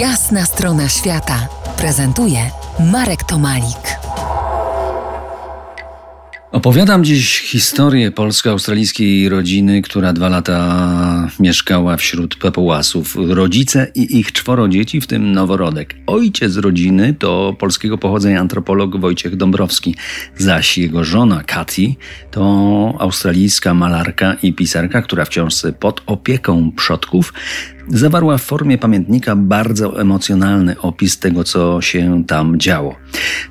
Jasna strona świata prezentuje Marek Tomalik. Opowiadam dziś historię polsko-australijskiej rodziny, która dwa lata mieszkała wśród Papułasów. Rodzice i ich czworo dzieci, w tym noworodek. Ojciec rodziny to polskiego pochodzenia antropolog Wojciech Dąbrowski, zaś jego żona Katy to australijska malarka i pisarka, która wciąż pod opieką przodków zawarła w formie pamiętnika bardzo emocjonalny opis tego, co się tam działo.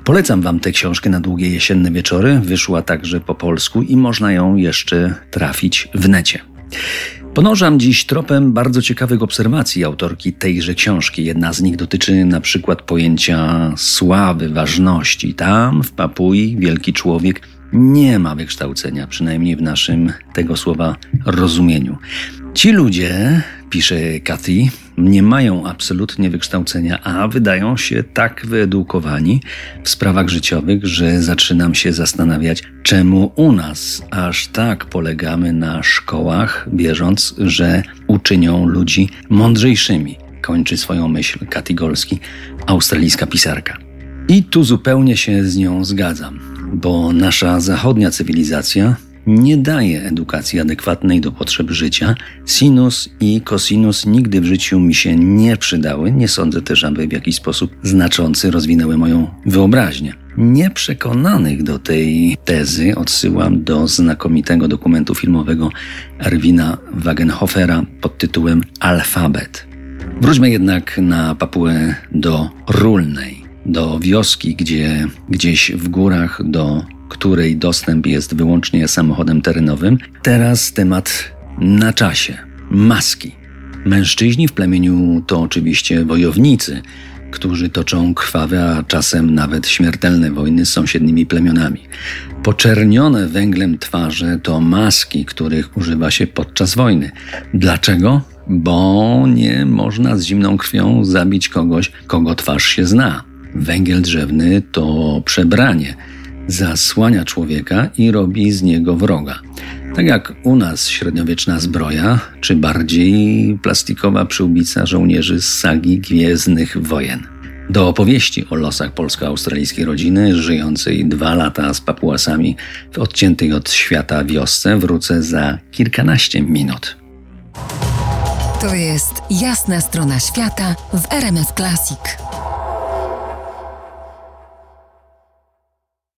Polecam Wam tę książkę na długie jesienne wieczory. Wyszła także po polsku i można ją jeszcze trafić w necie. Ponożam dziś tropem bardzo ciekawych obserwacji autorki tejże książki. Jedna z nich dotyczy na przykład pojęcia sławy, ważności. Tam, w Papui, wielki człowiek nie ma wykształcenia, przynajmniej w naszym tego słowa rozumieniu. Ci ludzie, pisze Kathy, nie mają absolutnie wykształcenia, a wydają się tak wyedukowani w sprawach życiowych, że zaczynam się zastanawiać, czemu u nas aż tak polegamy na szkołach, wierząc, że uczynią ludzi mądrzejszymi. Kończy swoją myśl Kathy Golski, australijska pisarka. I tu zupełnie się z nią zgadzam, bo nasza zachodnia cywilizacja nie daje edukacji adekwatnej do potrzeb życia. Sinus i cosinus nigdy w życiu mi się nie przydały. Nie sądzę też, aby w jakiś sposób znaczący rozwinęły moją wyobraźnię. Nieprzekonanych do tej tezy odsyłam do znakomitego dokumentu filmowego Erwina Wagenhofera pod tytułem Alfabet. Wróćmy jednak na Papuę do Rulnej, do wioski, gdzie gdzieś w górach do której dostęp jest wyłącznie samochodem terenowym. Teraz temat na czasie. Maski. Mężczyźni w plemieniu to oczywiście wojownicy, którzy toczą krwawe, a czasem nawet śmiertelne wojny z sąsiednimi plemionami. Poczernione węglem twarze to maski, których używa się podczas wojny. Dlaczego? Bo nie można z zimną krwią zabić kogoś, kogo twarz się zna. Węgiel drzewny to przebranie zasłania człowieka i robi z niego wroga. Tak jak u nas średniowieczna zbroja, czy bardziej plastikowa przyłbica żołnierzy z sagi Gwiezdnych Wojen. Do opowieści o losach polsko-australijskiej rodziny, żyjącej dwa lata z papuasami w odciętej od świata wiosce, wrócę za kilkanaście minut. To jest jasna strona świata w RMS Classic.